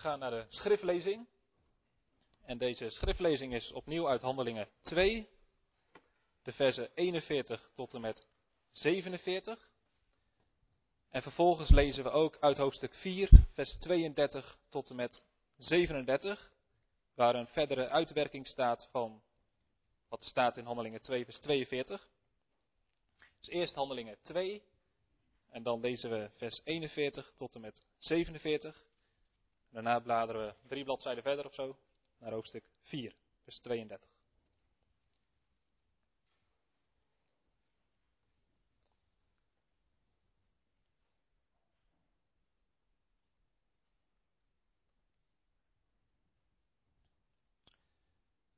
gaan naar de schriftlezing. En deze schriftlezing is opnieuw uit Handelingen 2, de versen 41 tot en met 47. En vervolgens lezen we ook uit hoofdstuk 4, vers 32 tot en met 37, waar een verdere uitwerking staat van wat staat in Handelingen 2, vers 42. Dus eerst Handelingen 2, en dan lezen we vers 41 tot en met 47. Daarna bladeren we drie bladzijden verder of zo naar hoofdstuk 4, vers 32.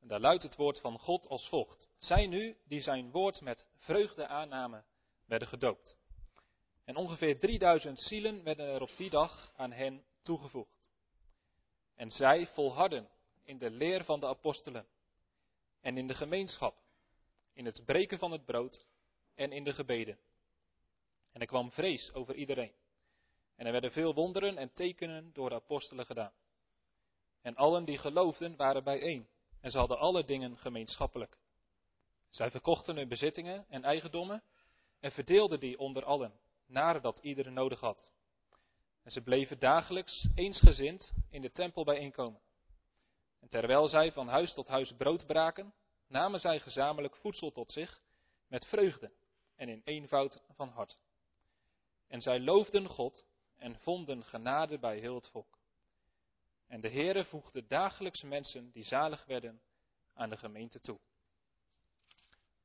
En daar luidt het woord van God als volgt. Zij nu, die zijn woord met vreugde aannamen, werden gedoopt. En ongeveer 3000 zielen werden er op die dag aan hen toegevoegd. En zij volharden in de leer van de apostelen en in de gemeenschap, in het breken van het brood en in de gebeden. En er kwam vrees over iedereen. En er werden veel wonderen en tekenen door de apostelen gedaan. En allen die geloofden waren bijeen. En ze hadden alle dingen gemeenschappelijk. Zij verkochten hun bezittingen en eigendommen en verdeelden die onder allen, naar dat iedereen nodig had. En ze bleven dagelijks eensgezind in de tempel bijeenkomen. En terwijl zij van huis tot huis brood braken, namen zij gezamenlijk voedsel tot zich met vreugde en in eenvoud van hart. En zij loofden God en vonden genade bij heel het volk. En de Heere voegde dagelijks mensen die zalig werden aan de gemeente toe.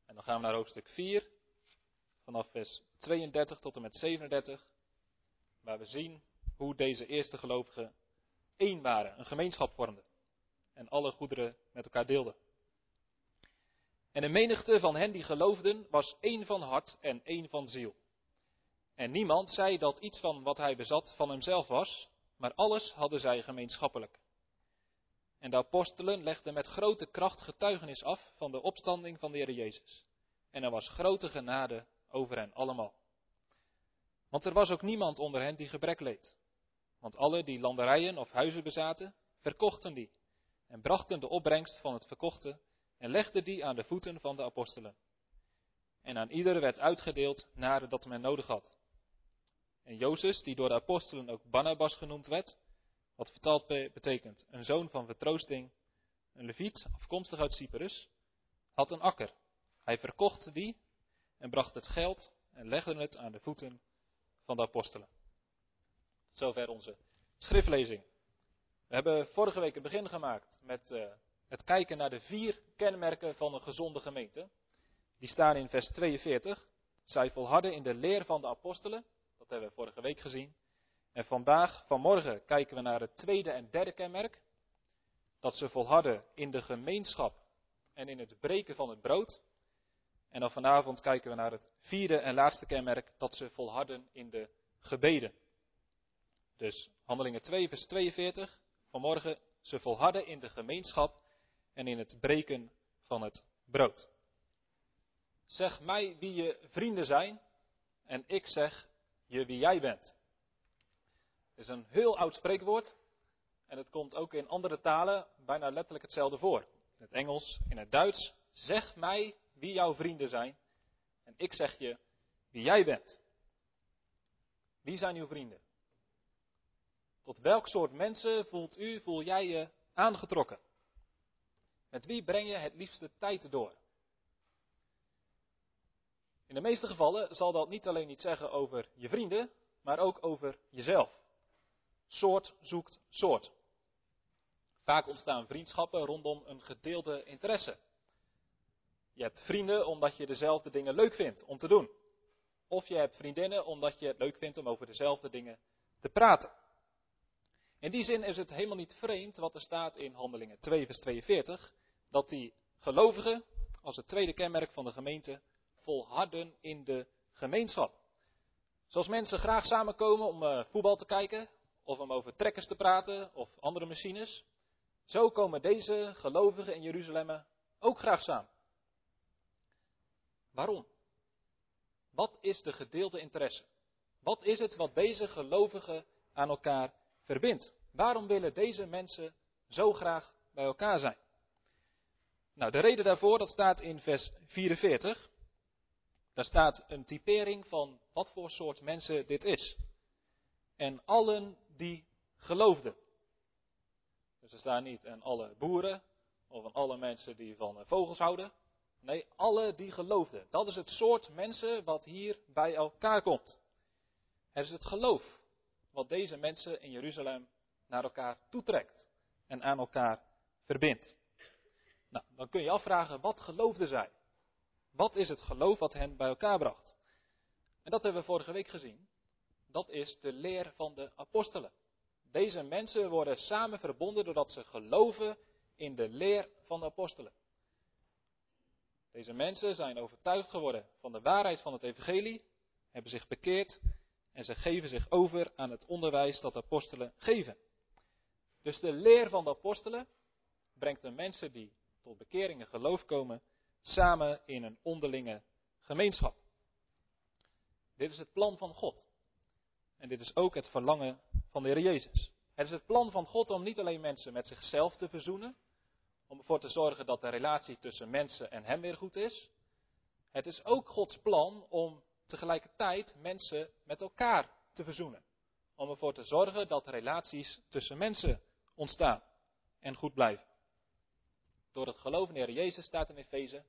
En dan gaan we naar hoofdstuk 4, vanaf vers 32 tot en met 37, waar we zien hoe deze eerste gelovigen één waren, een gemeenschap vormden en alle goederen met elkaar deelden. En de menigte van hen die geloofden was één van hart en één van ziel. En niemand zei dat iets van wat hij bezat van hemzelf was, maar alles hadden zij gemeenschappelijk. En de apostelen legden met grote kracht getuigenis af van de opstanding van de Heer Jezus. En er was grote genade over hen allemaal. Want er was ook niemand onder hen die gebrek leed. Want alle die landerijen of huizen bezaten, verkochten die en brachten de opbrengst van het verkochte en legden die aan de voeten van de apostelen. En aan ieder werd uitgedeeld naar dat men nodig had. En Jozef, die door de apostelen ook Barnabas genoemd werd, wat vertaald betekent een zoon van vertroosting, een leviet afkomstig uit Cyprus, had een akker. Hij verkocht die en bracht het geld en legde het aan de voeten van de apostelen. Zover onze schriftlezing. We hebben vorige week een begin gemaakt met uh, het kijken naar de vier kenmerken van een gezonde gemeente. Die staan in vers 42. Zij volharden in de leer van de apostelen. Dat hebben we vorige week gezien. En vandaag, vanmorgen, kijken we naar het tweede en derde kenmerk. Dat ze volharden in de gemeenschap en in het breken van het brood. En dan vanavond kijken we naar het vierde en laatste kenmerk. Dat ze volharden in de gebeden. Dus handelingen 2 vers 42. Vanmorgen, ze volharden in de gemeenschap en in het breken van het brood. Zeg mij wie je vrienden zijn en ik zeg je wie jij bent. Het is een heel oud spreekwoord en het komt ook in andere talen bijna letterlijk hetzelfde voor. In het Engels, in het Duits. Zeg mij wie jouw vrienden zijn en ik zeg je wie jij bent. Wie zijn uw vrienden? Tot welk soort mensen voelt u, voel jij je aangetrokken? Met wie breng je het liefste tijd door? In de meeste gevallen zal dat niet alleen iets zeggen over je vrienden, maar ook over jezelf. Soort zoekt soort. Vaak ontstaan vriendschappen rondom een gedeelde interesse. Je hebt vrienden omdat je dezelfde dingen leuk vindt om te doen. Of je hebt vriendinnen omdat je het leuk vindt om over dezelfde dingen te praten. In die zin is het helemaal niet vreemd wat er staat in Handelingen 2 vers 42, dat die gelovigen als het tweede kenmerk van de gemeente volharden in de gemeenschap. Zoals mensen graag samenkomen om uh, voetbal te kijken, of om over trekkers te praten, of andere machines, zo komen deze gelovigen in Jeruzalem ook graag samen. Waarom? Wat is de gedeelde interesse? Wat is het wat deze gelovigen aan elkaar verbindt? waarom willen deze mensen zo graag bij elkaar zijn? Nou, de reden daarvoor, dat staat in vers 44. Daar staat een typering van wat voor soort mensen dit is. En allen die geloofden. Dus er staan niet en alle boeren of aan alle mensen die van vogels houden. Nee, alle die geloofden. Dat is het soort mensen wat hier bij elkaar komt. Het is het geloof wat deze mensen in Jeruzalem naar elkaar toetrekt en aan elkaar verbindt. Nou, dan kun je afvragen, wat geloofden zij? Wat is het geloof wat hen bij elkaar bracht? En dat hebben we vorige week gezien. Dat is de leer van de apostelen. Deze mensen worden samen verbonden doordat ze geloven in de leer van de apostelen. Deze mensen zijn overtuigd geworden van de waarheid van het evangelie, hebben zich bekeerd en ze geven zich over aan het onderwijs dat de apostelen geven. Dus de leer van de apostelen brengt de mensen die tot bekering en geloof komen samen in een onderlinge gemeenschap. Dit is het plan van God. En dit is ook het verlangen van de Heer Jezus. Het is het plan van God om niet alleen mensen met zichzelf te verzoenen, om ervoor te zorgen dat de relatie tussen mensen en Hem weer goed is. Het is ook Gods plan om tegelijkertijd mensen met elkaar te verzoenen. Om ervoor te zorgen dat relaties tussen mensen ontstaan en goed blijven. Door het geloof in de Heer Jezus staat in Efeze,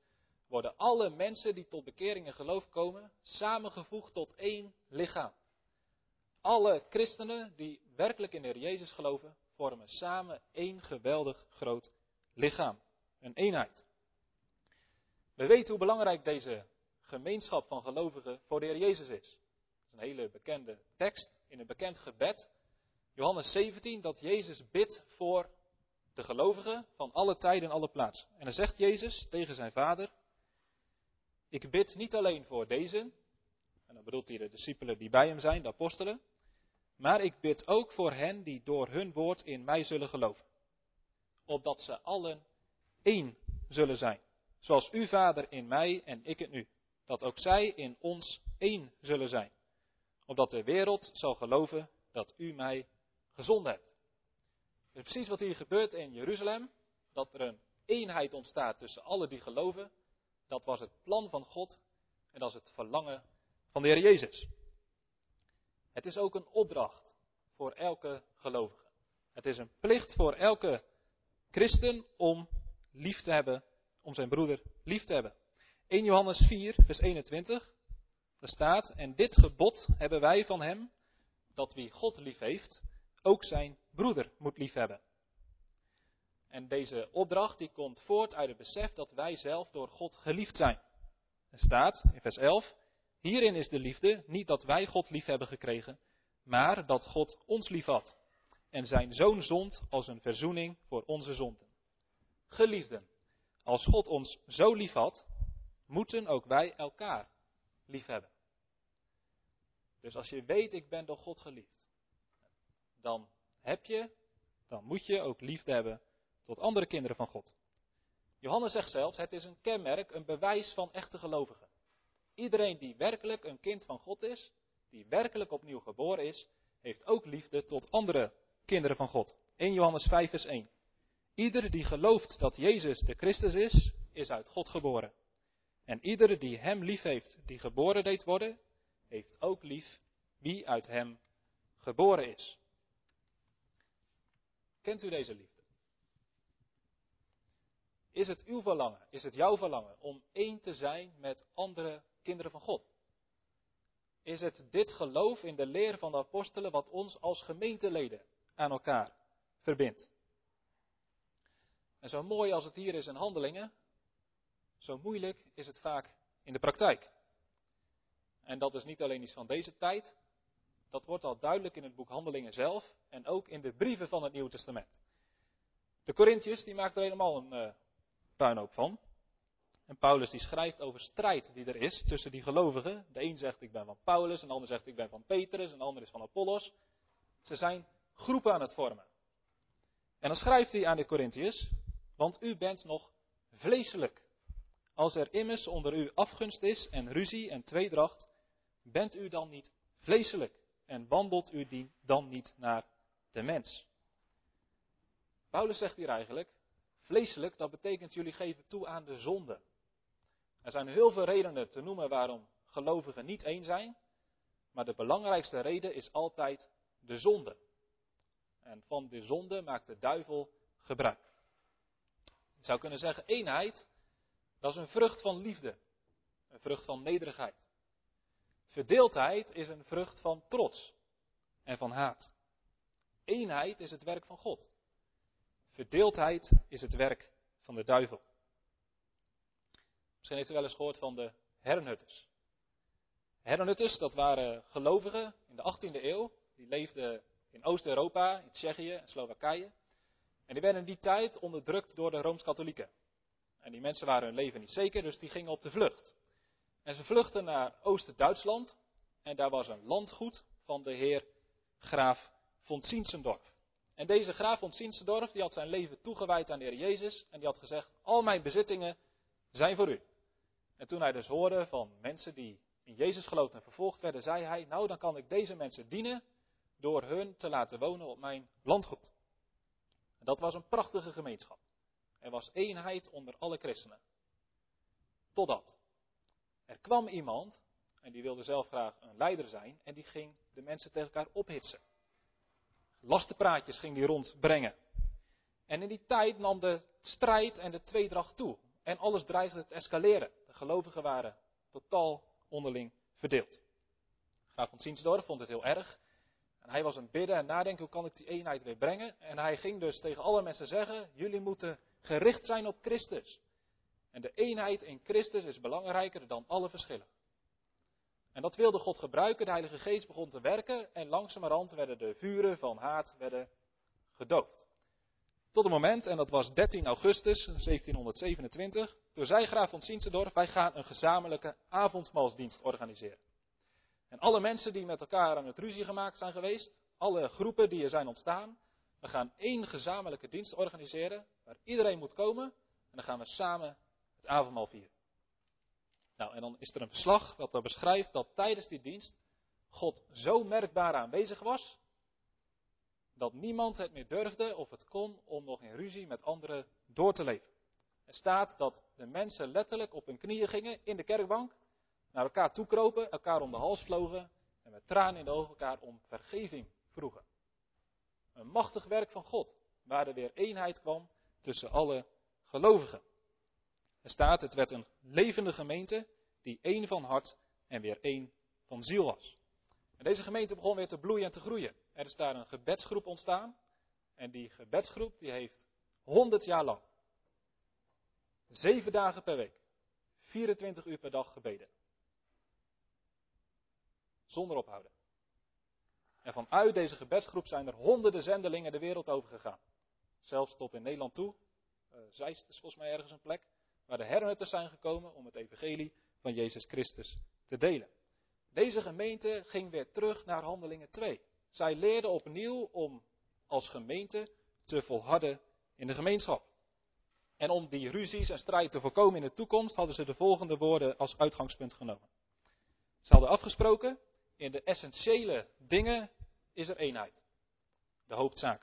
worden alle mensen die tot bekering en geloof komen, samengevoegd tot één lichaam. Alle christenen die werkelijk in de Heer Jezus geloven, vormen samen één geweldig groot lichaam. Een eenheid. We weten hoe belangrijk deze gemeenschap van gelovigen voor de Heer Jezus is. Dat is een hele bekende tekst in een bekend gebed. Johannes 17, dat Jezus bidt voor de gelovigen van alle tijden en alle plaatsen. En dan zegt Jezus tegen zijn vader, ik bid niet alleen voor deze, en dan bedoelt hij de discipelen die bij hem zijn, de apostelen, maar ik bid ook voor hen die door hun woord in mij zullen geloven. Opdat ze allen één zullen zijn. Zoals u, Vader, in mij en ik in u. Dat ook zij in ons één zullen zijn. Opdat de wereld zal geloven dat u mij gezonden hebt. Precies wat hier gebeurt in Jeruzalem. Dat er een eenheid ontstaat tussen alle die geloven. Dat was het plan van God. En dat is het verlangen van de Heer Jezus. Het is ook een opdracht voor elke gelovige. Het is een plicht voor elke christen om lief te hebben, om zijn broeder lief te hebben. 1 Johannes 4, vers 21, daar staat, en dit gebod hebben wij van hem, dat wie God lief heeft, ook zijn broeder moet lief hebben. En deze opdracht die komt voort uit het besef dat wij zelf door God geliefd zijn. Er staat in vers 11, hierin is de liefde niet dat wij God lief hebben gekregen, maar dat God ons lief had en zijn zoon zond als een verzoening voor onze zonden. Geliefden, als God ons zo lief had, moeten ook wij elkaar lief hebben. Dus als je weet, ik ben door God geliefd, dan heb je, dan moet je ook liefde hebben tot andere kinderen van God. Johannes zegt zelfs, het is een kenmerk, een bewijs van echte gelovigen. Iedereen die werkelijk een kind van God is, die werkelijk opnieuw geboren is, heeft ook liefde tot andere kinderen van God. 1 Johannes 5 vers 1. Ieder die gelooft dat Jezus de Christus is, is uit God geboren. En ieder die hem lief heeft, die geboren deed worden, heeft ook lief wie uit hem geboren is. Kent u deze liefde? Is het uw verlangen, is het jouw verlangen om één te zijn met andere kinderen van God? Is het dit geloof in de leer van de apostelen wat ons als gemeenteleden aan elkaar verbindt? En zo mooi als het hier is in handelingen, zo moeilijk is het vaak in de praktijk. En dat is niet alleen iets van deze tijd, dat wordt al duidelijk in het boek Handelingen zelf en ook in de brieven van het Nieuwe Testament. De Corinthiërs die maakt er helemaal een uh, puinhoop van. En Paulus die schrijft over strijd die er is tussen die gelovigen. De een zegt ik ben van Paulus, een ander zegt ik ben van Petrus, een ander is van Apollos. Ze zijn groepen aan het vormen. En dan schrijft hij aan de Corinthiërs, want u bent nog vleeselijk. Als er immers onder u afgunst is en ruzie en tweedracht, bent u dan niet vleeselijk en wandelt u die dan niet naar de mens. Paulus zegt hier eigenlijk, vleeselijk, dat betekent jullie geven toe aan de zonde. Er zijn heel veel redenen te noemen waarom gelovigen niet één zijn, maar de belangrijkste reden is altijd de zonde. En van de zonde maakt de duivel gebruik. Je zou kunnen zeggen, eenheid, dat is een vrucht van liefde, een vrucht van nederigheid. Verdeeldheid is een vrucht van trots en van haat. Eenheid is het werk van God. Verdeeldheid is het werk van de duivel. Misschien heeft u wel eens gehoord van de Herrenhutters. Herrenhutters, dat waren gelovigen in de 18e eeuw. Die leefden in Oost-Europa, in Tsjechië en Slowakije. En die werden in die tijd onderdrukt door de Rooms-Katholieken. En die mensen waren hun leven niet zeker, dus die gingen op de vlucht. En ze vluchtten naar Oost-Duitsland. En daar was een landgoed van de heer Graaf von Zinzendorf. En deze graaf von Zinzendorf die had zijn leven toegewijd aan de Heer Jezus. En die had gezegd, al mijn bezittingen zijn voor u. En toen hij dus hoorde van mensen die in Jezus geloofden en vervolgd werden, zei hij, nou dan kan ik deze mensen dienen door hun te laten wonen op mijn landgoed. En dat was een prachtige gemeenschap. Er was eenheid onder alle christenen. Totdat. Er kwam iemand, en die wilde zelf graag een leider zijn, en die ging de mensen tegen elkaar ophitsen. Lastenpraatjes ging die rondbrengen. En in die tijd nam de strijd en de tweedracht toe. En alles dreigde te escaleren. De gelovigen waren totaal onderling verdeeld. Graaf van Ziensdorf vond het heel erg. En hij was het bidden en nadenken, hoe kan ik die eenheid weer brengen? En hij ging dus tegen alle mensen zeggen, jullie moeten gericht zijn op Christus. En de eenheid in Christus is belangrijker dan alle verschillen. En dat wilde God gebruiken, de Heilige Geest begon te werken en langzamerhand werden de vuren van haat werden gedoofd. Tot het moment, en dat was 13 augustus 1727, toen zei graaf van Siensendorf, wij gaan een gezamenlijke avondmaalsdienst organiseren. En alle mensen die met elkaar aan het ruzie gemaakt zijn geweest, alle groepen die er zijn ontstaan, we gaan één gezamenlijke dienst organiseren, waar iedereen moet komen, en dan gaan we samen het avondmaal vieren. Nou, en dan is er een verslag dat er beschrijft dat tijdens die dienst God zo merkbaar aanwezig was, dat niemand het meer durfde of het kon om nog in ruzie met anderen door te leven. Er staat dat de mensen letterlijk op hun knieën gingen in de kerkbank, naar elkaar toekropen, elkaar om de hals vlogen en met tranen in de ogen elkaar om vergeving vroegen. Een machtig werk van God, waar er weer eenheid kwam tussen alle gelovigen. Er staat, het werd een levende gemeente die één van hart en weer één van ziel was. En deze gemeente begon weer te bloeien en te groeien. Er is daar een gebedsgroep ontstaan. En die gebedsgroep die heeft 100 jaar lang, zeven dagen per week, 24 uur per dag gebeden. Zonder ophouden. En vanuit deze gebedsgroep zijn er honderden zendelingen de wereld over gegaan. Zelfs tot in Nederland toe. Uh, Zeist is volgens mij ergens een plek waar de hernutters zijn gekomen om het evangelie van Jezus Christus te delen. Deze gemeente ging weer terug naar Handelingen 2. Zij leerden opnieuw om als gemeente te volharden in de gemeenschap. En om die ruzies en strijd te voorkomen in de toekomst hadden ze de volgende woorden als uitgangspunt genomen. Ze hadden afgesproken, in de essentiële dingen is er eenheid. De hoofdzaak.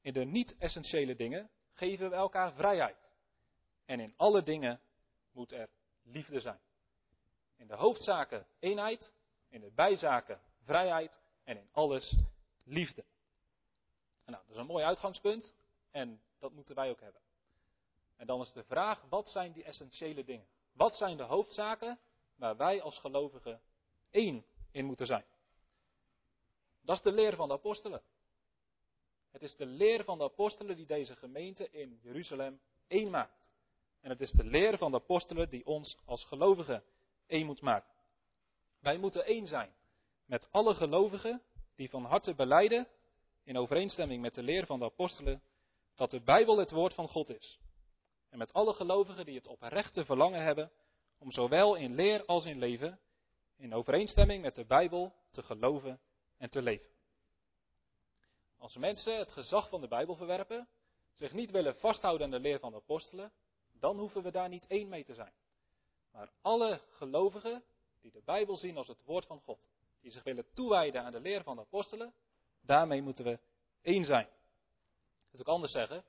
In de niet-essentiële dingen geven we elkaar vrijheid. En in alle dingen moet er liefde zijn. In de hoofdzaken eenheid, in de bijzaken vrijheid en in alles liefde. Nou, dat is een mooi uitgangspunt en dat moeten wij ook hebben. En dan is de vraag, wat zijn die essentiële dingen? Wat zijn de hoofdzaken waar wij als gelovigen één in moeten zijn? Dat is de leer van de apostelen. Het is de leer van de apostelen die deze gemeente in Jeruzalem één maakt. En het is de leer van de apostelen die ons als gelovigen één moet maken. Wij moeten één zijn met alle gelovigen die van harte beleiden, in overeenstemming met de leer van de apostelen, dat de Bijbel het woord van God is. En met alle gelovigen die het oprechte verlangen hebben om zowel in leer als in leven, in overeenstemming met de Bijbel, te geloven en te leven. Als mensen het gezag van de Bijbel verwerpen, zich niet willen vasthouden aan de leer van de apostelen, dan hoeven we daar niet één mee te zijn. Maar alle gelovigen die de Bijbel zien als het woord van God, die zich willen toewijden aan de leer van de apostelen, daarmee moeten we één zijn. Dus ik anders zeggen.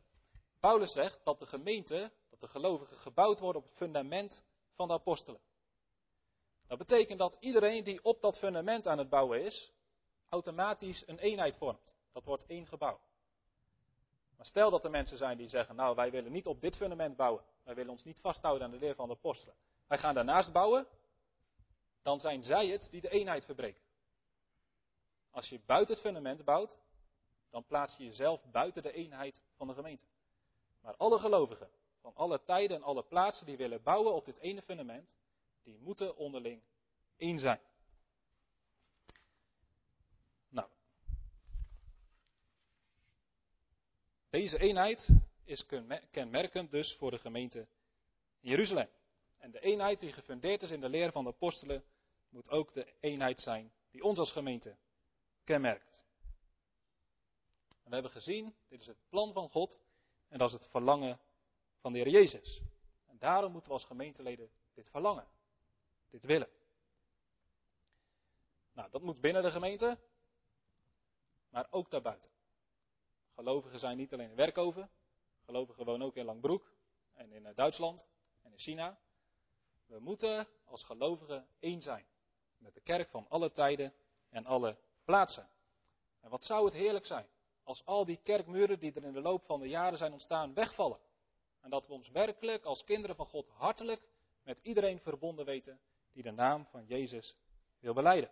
Paulus zegt dat de gemeente, dat de gelovigen gebouwd worden op het fundament van de apostelen. Dat betekent dat iedereen die op dat fundament aan het bouwen is, automatisch een eenheid vormt. Dat wordt één gebouw. Maar stel dat er mensen zijn die zeggen, nou wij willen niet op dit fundament bouwen. Wij willen ons niet vasthouden aan de leer van de apostelen. Wij gaan daarnaast bouwen. Dan zijn zij het die de eenheid verbreken. Als je buiten het fundament bouwt, dan plaats je jezelf buiten de eenheid van de gemeente. Maar alle gelovigen, van alle tijden en alle plaatsen die willen bouwen op dit ene fundament, die moeten onderling één zijn. Nou, deze eenheid is kenmerkend dus voor de gemeente Jeruzalem. En de eenheid die gefundeerd is in de leer van de apostelen, moet ook de eenheid zijn die ons als gemeente kenmerkt. En we hebben gezien, dit is het plan van God en dat is het verlangen van de Heer Jezus. En daarom moeten we als gemeenteleden dit verlangen, dit willen. Nou, dat moet binnen de gemeente, maar ook daarbuiten. Gelovigen zijn niet alleen in Werkoven, gelovigen wonen ook in Langbroek en in eh, Duitsland en in China. We moeten als gelovigen één zijn met de kerk van alle tijden en alle plaatsen. En wat zou het heerlijk zijn als al die kerkmuren die er in de loop van de jaren zijn ontstaan wegvallen. En dat we ons werkelijk als kinderen van God hartelijk met iedereen verbonden weten die de naam van Jezus wil beleiden.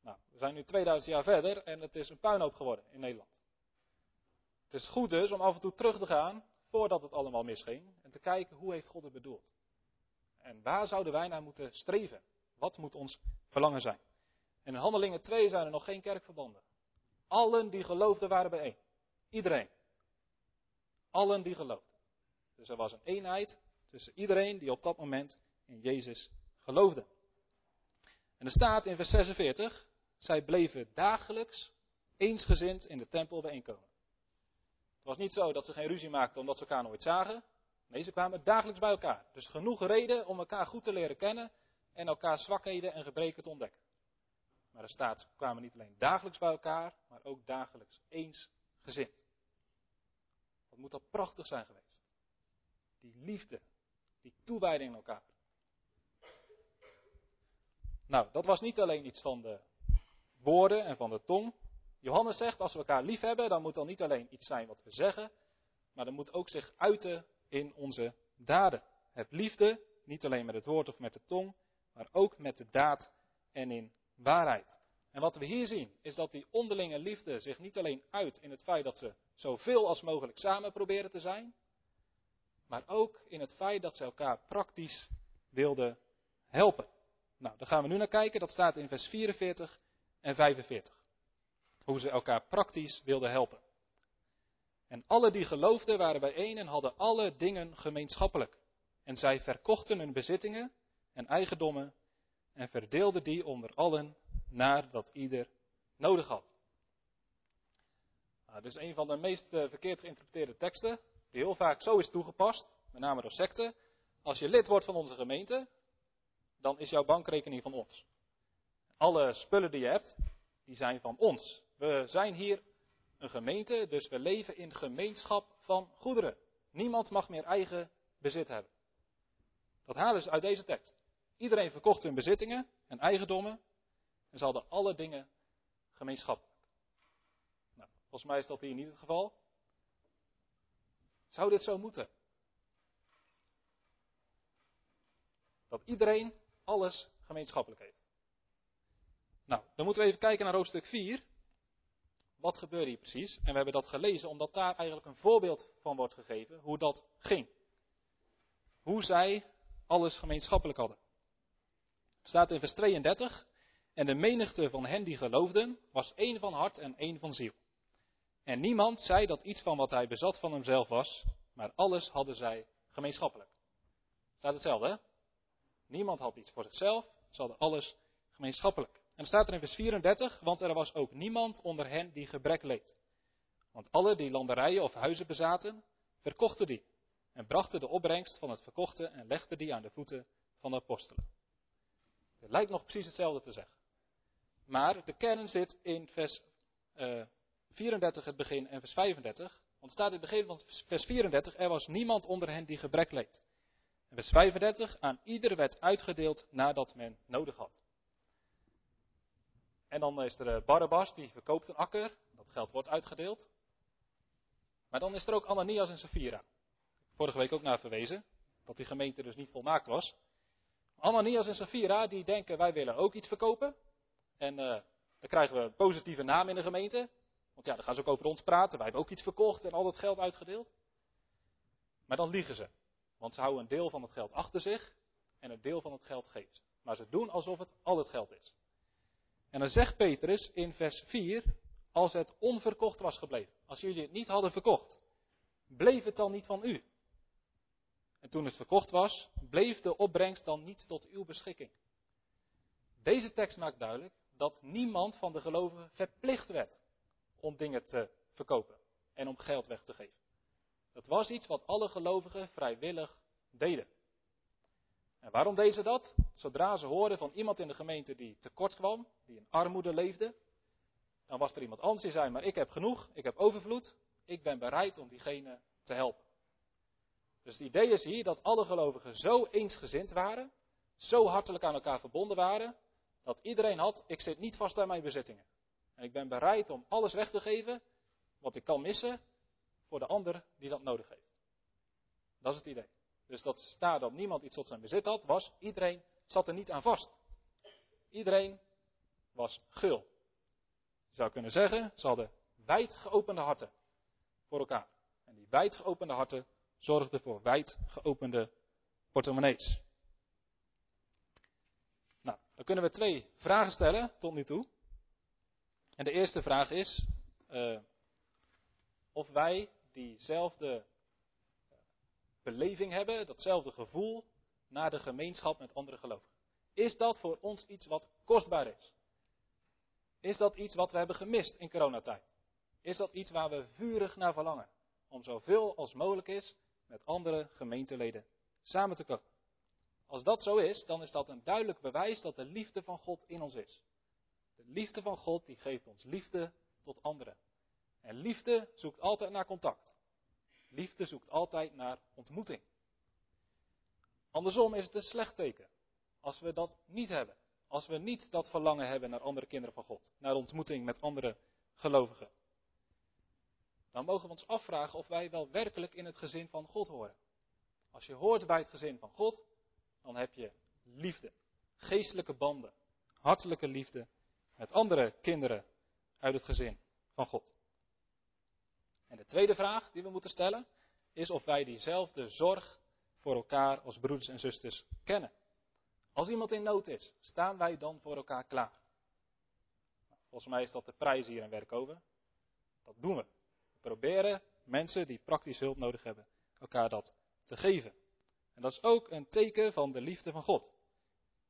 Nou, we zijn nu 2000 jaar verder en het is een puinhoop geworden in Nederland. Het is goed dus om af en toe terug te gaan voordat het allemaal misging en te kijken hoe heeft God het bedoeld. En waar zouden wij naar moeten streven? Wat moet ons verlangen zijn? In Handelingen 2 zijn er nog geen kerkverbanden. Allen die geloofden waren bijeen. Iedereen. Allen die geloofden. Dus er was een eenheid tussen iedereen die op dat moment in Jezus geloofde. En er staat in vers 46, zij bleven dagelijks eensgezind in de tempel bijeenkomen. Het was niet zo dat ze geen ruzie maakten omdat ze elkaar nooit zagen. Nee, ze kwamen dagelijks bij elkaar. Dus genoeg reden om elkaar goed te leren kennen en elkaar zwakheden en gebreken te ontdekken. Maar er staat, kwamen niet alleen dagelijks bij elkaar, maar ook dagelijks eensgezind. Wat moet dat prachtig zijn geweest. Die liefde, die toewijding in elkaar. Nou, dat was niet alleen iets van de woorden en van de tong. Johannes zegt, als we elkaar lief hebben, dan moet dan niet alleen iets zijn wat we zeggen, maar dat moet ook zich uiten in onze daden. Heb liefde, niet alleen met het woord of met de tong, maar ook met de daad en in waarheid. En wat we hier zien, is dat die onderlinge liefde zich niet alleen uit in het feit dat ze zoveel als mogelijk samen proberen te zijn, maar ook in het feit dat ze elkaar praktisch wilden helpen. Nou, daar gaan we nu naar kijken. Dat staat in vers 44 en 45. Hoe ze elkaar praktisch wilden helpen. En alle die geloofden waren bijeen en hadden alle dingen gemeenschappelijk. En zij verkochten hun bezittingen en eigendommen en verdeelden die onder allen naar dat ieder nodig had. Nou, dit is een van de meest uh, verkeerd geïnterpreteerde teksten, die heel vaak zo is toegepast, met name door secten. Als je lid wordt van onze gemeente, dan is jouw bankrekening van ons. Alle spullen die je hebt, die zijn van ons. We zijn hier een gemeente, dus we leven in gemeenschap van goederen. Niemand mag meer eigen bezit hebben. Dat halen ze uit deze tekst. Iedereen verkocht hun bezittingen en eigendommen en ze hadden alle dingen gemeenschappelijk. Nou, volgens mij is dat hier niet het geval. Zou dit zo moeten? Dat iedereen alles gemeenschappelijk heeft. Nou, dan moeten we even kijken naar hoofdstuk 4. Wat gebeurde hier precies? En we hebben dat gelezen omdat daar eigenlijk een voorbeeld van wordt gegeven hoe dat ging. Hoe zij alles gemeenschappelijk hadden. Staat in vers 32. En de menigte van hen die geloofden was één van hart en één van ziel. En niemand zei dat iets van wat hij bezat van hemzelf was, maar alles hadden zij gemeenschappelijk. Staat hetzelfde, hè? Niemand had iets voor zichzelf, ze hadden alles gemeenschappelijk. En dan staat er in vers 34, want er was ook niemand onder hen die gebrek leed. Want alle die landerijen of huizen bezaten, verkochten die en brachten de opbrengst van het verkochte en legden die aan de voeten van de apostelen. Het lijkt nog precies hetzelfde te zeggen. Maar de kern zit in vers uh, eh, 34 het begin en vers 35, Want het staat in het begin van vers 34, er was niemand onder hen die gebrek leed. En vers 35, aan ieder werd uitgedeeld nadat men nodig had. En dan is er eh, Barabbas, die verkoopt een akker. Dat geld wordt uitgedeeld. Maar dan is er ook Ananias en Sapphira. Vorige week ook naar verwezen. Dat die gemeente dus niet volmaakt was. Ananias en Sapphira, die denken wij willen ook iets verkopen. En uh, dan krijgen we een positieve naam in de gemeente. Want ja, dan gaan ze ook over ons praten. Wij hebben ook iets verkocht en al dat geld uitgedeeld. Maar dan liegen ze. Want ze houden een deel van het geld achter zich en een deel van het geld geven. Maar ze doen alsof het al het geld is. En dan zegt Petrus in vers 4, als het onverkocht was gebleven, als jullie het niet hadden verkocht, bleef het dan niet van u? En toen het verkocht was, bleef de opbrengst dan niet tot uw beschikking. Deze tekst maakt duidelijk dat niemand van de gelovigen verplicht werd om dingen te verkopen en om geld weg te geven. Dat was iets wat alle gelovigen vrijwillig deden. En waarom deden ze dat? Zodra ze hoorden van iemand in de gemeente die tekort kwam, die in armoede leefde, dan was er iemand anders die zei: Maar ik heb genoeg, ik heb overvloed, ik ben bereid om diegene te helpen. Dus het idee is hier dat alle gelovigen zo eensgezind waren, zo hartelijk aan elkaar verbonden waren, dat iedereen had: Ik zit niet vast aan mijn bezittingen. En ik ben bereid om alles weg te geven wat ik kan missen voor de ander die dat nodig heeft. Dat is het idee. Dus dat staat dat niemand iets tot zijn bezit had, was iedereen zat er niet aan vast. Iedereen was gul. Je zou kunnen zeggen, ze hadden wijd geopende harten voor elkaar. En die wijd geopende harten zorgden voor wijd geopende portemonnees. Nou, dan kunnen we twee vragen stellen tot nu toe. En de eerste vraag is uh, of wij diezelfde beleving hebben, datzelfde gevoel naar de gemeenschap met andere gelovigen. Is dat voor ons iets wat kostbaar is? Is dat iets wat we hebben gemist in coronatijd? Is dat iets waar we vurig naar verlangen? Om zoveel als mogelijk is met andere gemeenteleden samen te komen. Als dat zo is, dan is dat een duidelijk bewijs dat de liefde van God in ons is. De liefde van God die geeft ons liefde tot anderen. En liefde zoekt altijd naar contact. Liefde zoekt altijd naar ontmoeting. Andersom is het een slecht teken. Als we dat niet hebben. Als we niet dat verlangen hebben naar andere kinderen van God. Naar ontmoeting met andere gelovigen. Dan mogen we ons afvragen of wij wel werkelijk in het gezin van God horen. Als je hoort bij het gezin van God, dan heb je liefde. Geestelijke banden. Hartelijke liefde met andere kinderen uit het gezin van God. En de tweede vraag die we moeten stellen is of wij diezelfde zorg voor elkaar als broeders en zusters kennen. Als iemand in nood is, staan wij dan voor elkaar klaar? Volgens mij is dat de prijs hier in Werkover. Dat doen we. We proberen mensen die praktisch hulp nodig hebben, elkaar dat te geven. En dat is ook een teken van de liefde van God.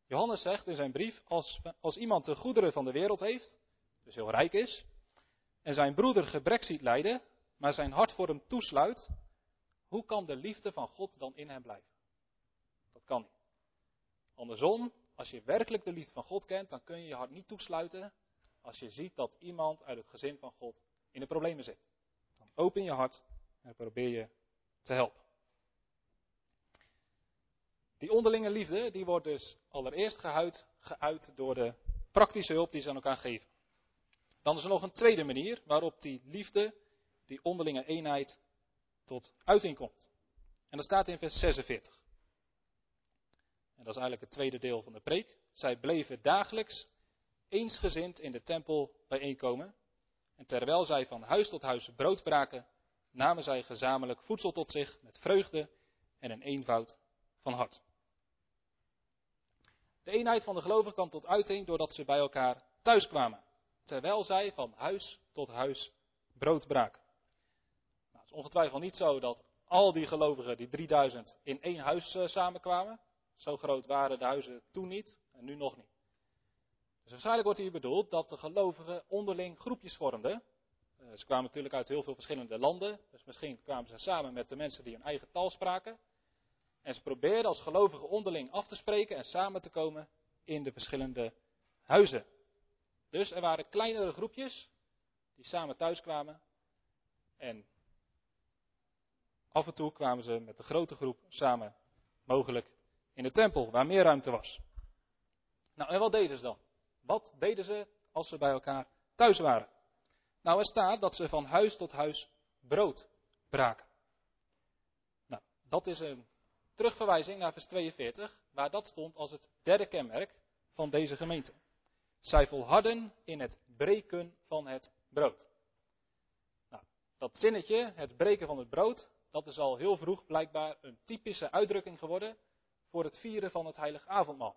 Johannes zegt in zijn brief, als, als iemand de goederen van de wereld heeft, dus heel rijk is, en zijn broeder gebrek ziet lijden, maar zijn hart voor hem toesluit, hoe kan de liefde van God dan in hem blijven? Dat kan niet. Andersom, als je werkelijk de liefde van God kent, dan kun je je hart niet toesluiten als je ziet dat iemand uit het gezin van God in de problemen zit. Dan open je hart en probeer je te helpen. Die onderlinge liefde, die wordt dus allereerst geuit, geuit door de praktische hulp die ze aan elkaar geven. Dan is er nog een tweede manier waarop die liefde die onderlinge eenheid tot uiting komt. En dat staat in vers 46. En dat is eigenlijk het tweede deel van de preek. Zij bleven dagelijks eensgezind in de tempel bijeenkomen. En terwijl zij van huis tot huis brood braken, namen zij gezamenlijk voedsel tot zich met vreugde en een eenvoud van hart. De eenheid van de gelovigen kwam tot uiting doordat ze bij elkaar thuis kwamen, terwijl zij van huis tot huis brood braken ongetwijfeld niet zo dat al die gelovigen, die 3000, in één huis uh, samenkwamen. Zo groot waren de huizen toen niet en nu nog niet. Dus waarschijnlijk wordt hier bedoeld dat de gelovigen onderling groepjes vormden. Uh, ze kwamen natuurlijk uit heel veel verschillende landen, dus misschien kwamen ze samen met de mensen die hun eigen taal spraken. En ze probeerden als gelovigen onderling af te spreken en samen te komen in de verschillende huizen. Dus er waren kleinere groepjes die samen thuis kwamen en af en toe kwamen ze met de grote groep samen, mogelijk in de tempel, waar meer ruimte was. Nou, en wat deden ze dan? Wat deden ze als ze bij elkaar thuis waren? Nou, er staat dat ze van huis tot huis brood braken. Nou, dat is een terugverwijzing naar vers 42, waar dat stond als het derde kenmerk van deze gemeente. Zij volharden in het breken van het brood. Nou, dat zinnetje, het breken van het brood, dat is al heel vroeg blijkbaar een typische uitdrukking geworden voor het vieren van het heilig avondmaal.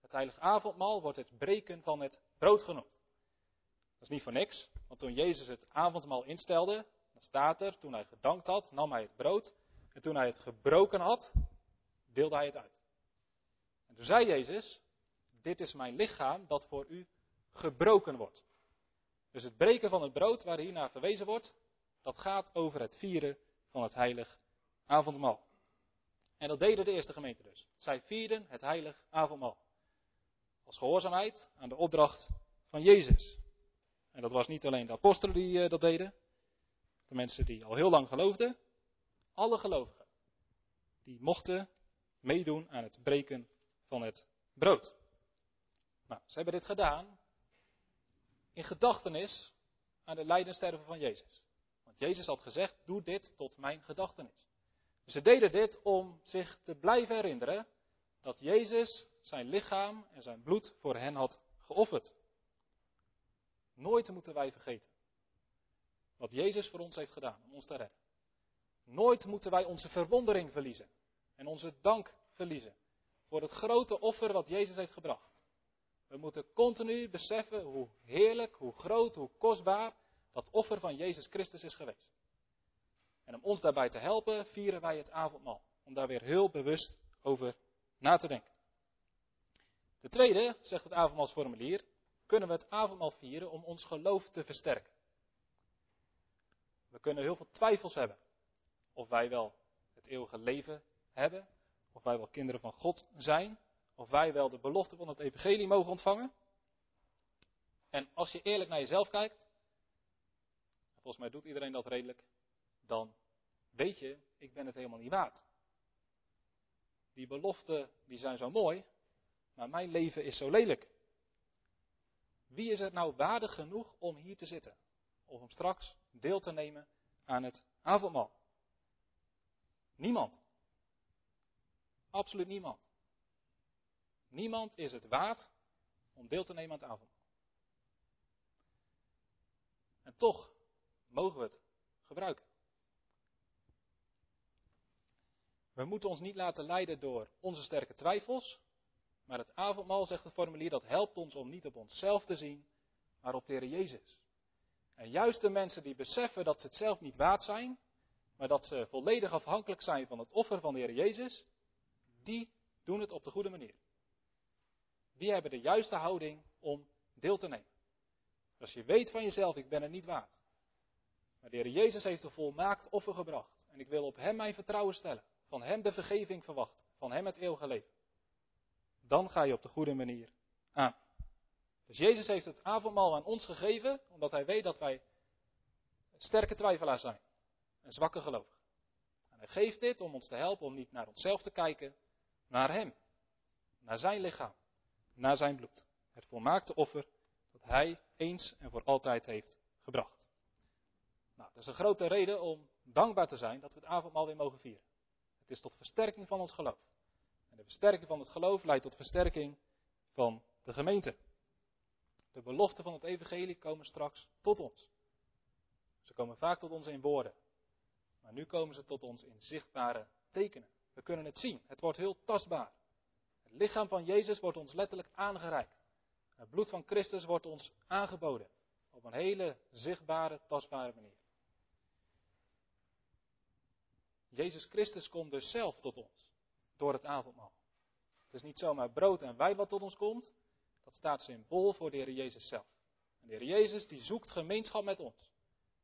Het heilig avondmaal wordt het breken van het brood genoemd. Dat is niet voor niks, want toen Jezus het avondmaal instelde, dan staat er, toen hij gedankt had, nam hij het brood. En toen hij het gebroken had, deelde hij het uit. En toen zei Jezus, dit is mijn lichaam dat voor u gebroken wordt. Dus het breken van het brood waar hier naar verwezen wordt, dat gaat over het vieren van het heilig avondmaal. En dat deden de eerste gemeente dus. Zij vierden het heilig avondmaal. Als gehoorzaamheid aan de opdracht van Jezus. En dat was niet alleen de apostelen die uh, dat deden. De mensen die al heel lang geloofden. Alle gelovigen. Die mochten meedoen aan het breken van het brood. Nou, ze hebben dit gedaan in gedachtenis aan de lijdensterven van Jezus. Jezus had gezegd, doe dit tot mijn gedachtenis. Dus ze deden dit om zich te blijven herinneren dat Jezus zijn lichaam en zijn bloed voor hen had geofferd. Nooit moeten wij vergeten wat Jezus voor ons heeft gedaan om ons te redden. Nooit moeten wij onze verwondering verliezen en onze dank verliezen voor het grote offer wat Jezus heeft gebracht. We moeten continu beseffen hoe heerlijk, hoe groot, hoe kostbaar dat offer van Jezus Christus is geweest. En om ons daarbij te helpen, vieren wij het avondmaal. Om daar weer heel bewust over na te denken. De tweede, zegt het avondmaalsformulier, kunnen we het avondmaal vieren om ons geloof te versterken. We kunnen heel veel twijfels hebben. Of wij wel het eeuwige leven hebben. Of wij wel kinderen van God zijn. Of wij wel de belofte van het evangelie mogen ontvangen. En als je eerlijk naar jezelf kijkt. Volgens mij doet iedereen dat redelijk. Dan weet je, ik ben het helemaal niet waard. Die beloften die zijn zo mooi. Maar mijn leven is zo lelijk. Wie is het nou waardig genoeg om hier te zitten? Of om straks deel te nemen aan het avondmaal? Niemand. Absoluut niemand. Niemand is het waard om deel te nemen aan het avondmaal. En toch mogen we het gebruiken. We moeten ons niet laten leiden door onze sterke twijfels, maar het avondmaal, zegt het formulier, dat helpt ons om niet op onszelf te zien, maar op de Heer Jezus. En juist de mensen die beseffen dat ze het zelf niet waard zijn, maar dat ze volledig afhankelijk zijn van het offer van de Heer Jezus, die doen het op de goede manier. Die hebben de juiste houding om deel te nemen. Als je weet van jezelf, ik ben er niet waard. Maar de Heer Jezus heeft een volmaakt offer gebracht. En ik wil op Hem mijn vertrouwen stellen. Van Hem de vergeving verwachten. Van Hem het eeuwige leven dan ga je op de goede manier aan. Dus Jezus heeft het avondmaal aan ons gegeven, omdat hij weet dat wij sterke twijfelaars zijn en zwakke gelovigen. En hij geeft dit om ons te helpen om niet naar onszelf te kijken, naar Hem, naar Zijn lichaam, naar Zijn bloed. Het volmaakte offer dat Hij eens en voor altijd heeft gebracht. Nou, dat is een grote reden om dankbaar te zijn dat we het avondmaal weer mogen vieren. Het is tot versterking van ons geloof. En de versterking van het geloof leidt tot versterking van de gemeente. De beloften van het evangelie komen straks tot ons. Ze komen vaak tot ons in woorden. Maar nu komen ze tot ons in zichtbare tekenen. We kunnen het zien. Het wordt heel tastbaar. Het lichaam van Jezus wordt ons letterlijk aangereikt. Het bloed van Christus wordt ons aangeboden. Op een hele zichtbare, tastbare manier. Jezus Christus komt dus zelf tot ons door het avondmaal. Het is niet zomaar brood en wijn wat tot ons komt. Dat staat symbool voor de Heer Jezus zelf. En de Heer Jezus die zoekt gemeenschap met ons.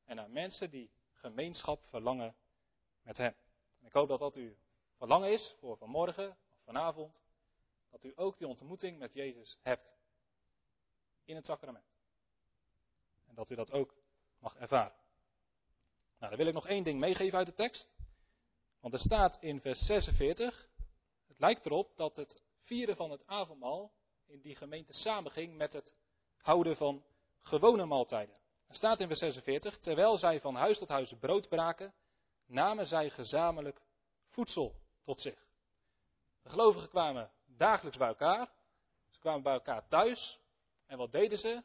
En naar mensen die gemeenschap verlangen met Hem. En ik hoop dat dat uw verlangen is voor vanmorgen of vanavond. Dat u ook die ontmoeting met Jezus hebt. In het sacrament. En dat u dat ook mag ervaren. Nou, dan wil ik nog één ding meegeven uit de tekst. Want er staat in vers 46, het lijkt erop dat het vieren van het avondmaal in die gemeente samenging met het houden van gewone maaltijden. Er staat in vers 46, terwijl zij van huis tot huis brood braken, namen zij gezamenlijk voedsel tot zich. De gelovigen kwamen dagelijks bij elkaar, ze kwamen bij elkaar thuis en wat deden ze?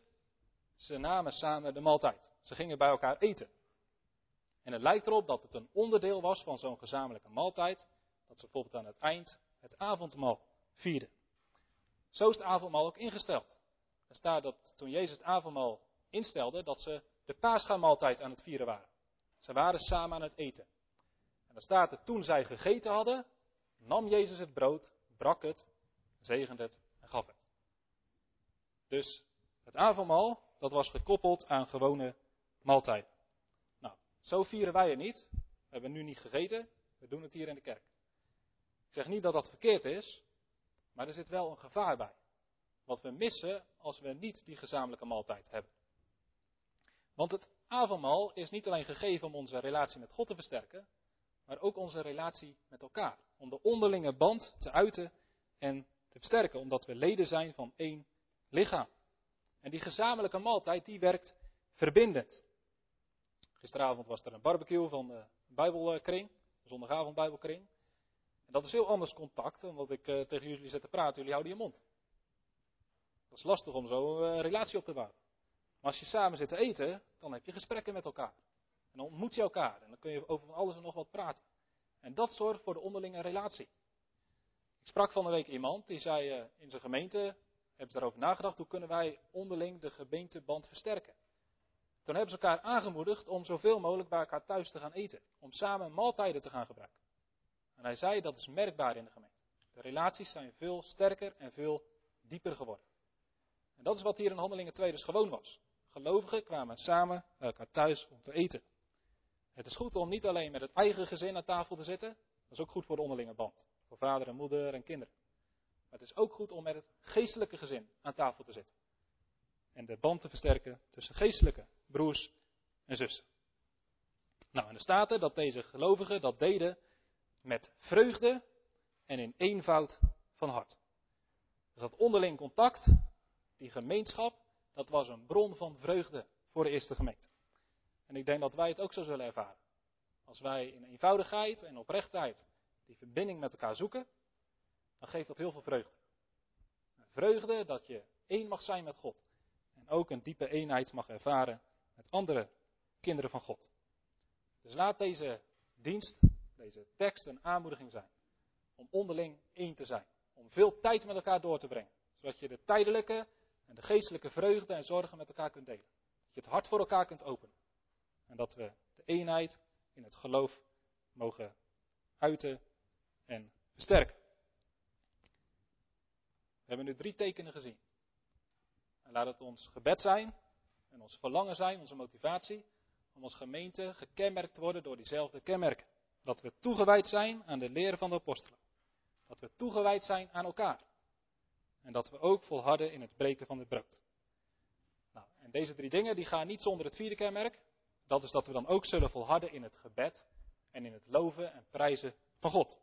Ze namen samen de maaltijd. Ze gingen bij elkaar eten. En het lijkt erop dat het een onderdeel was van zo'n gezamenlijke maaltijd, dat ze bijvoorbeeld aan het eind het avondmaal vierden. Zo is het avondmaal ook ingesteld. Er staat dat toen Jezus het avondmaal instelde, dat ze de paascha-maaltijd aan het vieren waren. Ze waren samen aan het eten. En dan staat er, toen zij gegeten hadden, nam Jezus het brood, brak het, zegende het en gaf het. Dus het avondmaal, dat was gekoppeld aan gewone maaltijden. Zo vieren wij het niet. We hebben nu niet gegeten, we doen het hier in de kerk. Ik zeg niet dat dat verkeerd is, maar er zit wel een gevaar bij. Wat we missen als we niet die gezamenlijke maaltijd hebben. Want het avondmaal is niet alleen gegeven om onze relatie met God te versterken, maar ook onze relatie met elkaar. Om de onderlinge band te uiten en te versterken, omdat we leden zijn van één lichaam. En die gezamenlijke maaltijd, die werkt verbindend. Gisteravond was er een barbecue van de Bijbelkring, zondagavond Bijbelkring. En dat is heel anders contact, omdat ik uh, tegen jullie zit te praten, jullie houden je mond. Dat is lastig om zo een uh, relatie op te bouwen. Maar als je samen zit te eten, dan heb je gesprekken met elkaar. En dan ontmoet je elkaar en dan kun je over van alles en nog wat praten. En dat zorgt voor de onderlinge relatie. Ik sprak van de week iemand die zei uh, in zijn gemeente, hebben ze daarover nagedacht, hoe kunnen wij onderling de gemeenteband versterken? Toen hebben ze elkaar aangemoedigd om zoveel mogelijk bij elkaar thuis te gaan eten. Om samen maaltijden te gaan gebruiken. En hij zei dat is merkbaar in de gemeente. De relaties zijn veel sterker en veel dieper geworden. En dat is wat hier in Handelingen 2 dus gewoon was. Gelovigen kwamen samen bij elkaar thuis om te eten. Het is goed om niet alleen met het eigen gezin aan tafel te zitten. Dat is ook goed voor de onderlinge band. Voor vader en moeder en kinderen. Maar het is ook goed om met het geestelijke gezin aan tafel te zitten. En de band te versterken tussen geestelijke broers en zussen. Nou, en er staat er dat deze gelovigen dat deden met vreugde en in eenvoud van hart. Dus dat onderling contact, die gemeenschap, dat was een bron van vreugde voor de eerste gemeente. En ik denk dat wij het ook zo zullen ervaren. Als wij in eenvoudigheid en oprechtheid die verbinding met elkaar zoeken, dan geeft dat heel veel vreugde. Vreugde dat je één mag zijn met God. En ook een diepe eenheid mag ervaren met andere kinderen van God. Dus laat deze dienst, deze tekst een aanmoediging zijn. Om onderling één te zijn. Om veel tijd met elkaar door te brengen. Zodat je de tijdelijke en de geestelijke vreugde en zorgen met elkaar kunt delen. Dat je het hart voor elkaar kunt openen. En dat we de eenheid in het geloof mogen uiten en versterken. We hebben nu drie tekenen gezien. En laat het ons gebed zijn en ons verlangen zijn, onze motivatie, om als gemeente gekenmerkt te worden door diezelfde kenmerken. Dat we toegewijd zijn aan de leren van de apostelen. Dat we toegewijd zijn aan elkaar. En dat we ook volharden in het breken van het brood. Nou, en deze drie dingen die gaan niet zonder het vierde kenmerk. Dat is dat we dan ook zullen volharden in het gebed en in het loven en prijzen van God.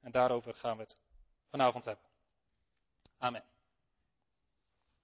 En daarover gaan we het vanavond hebben. Amen.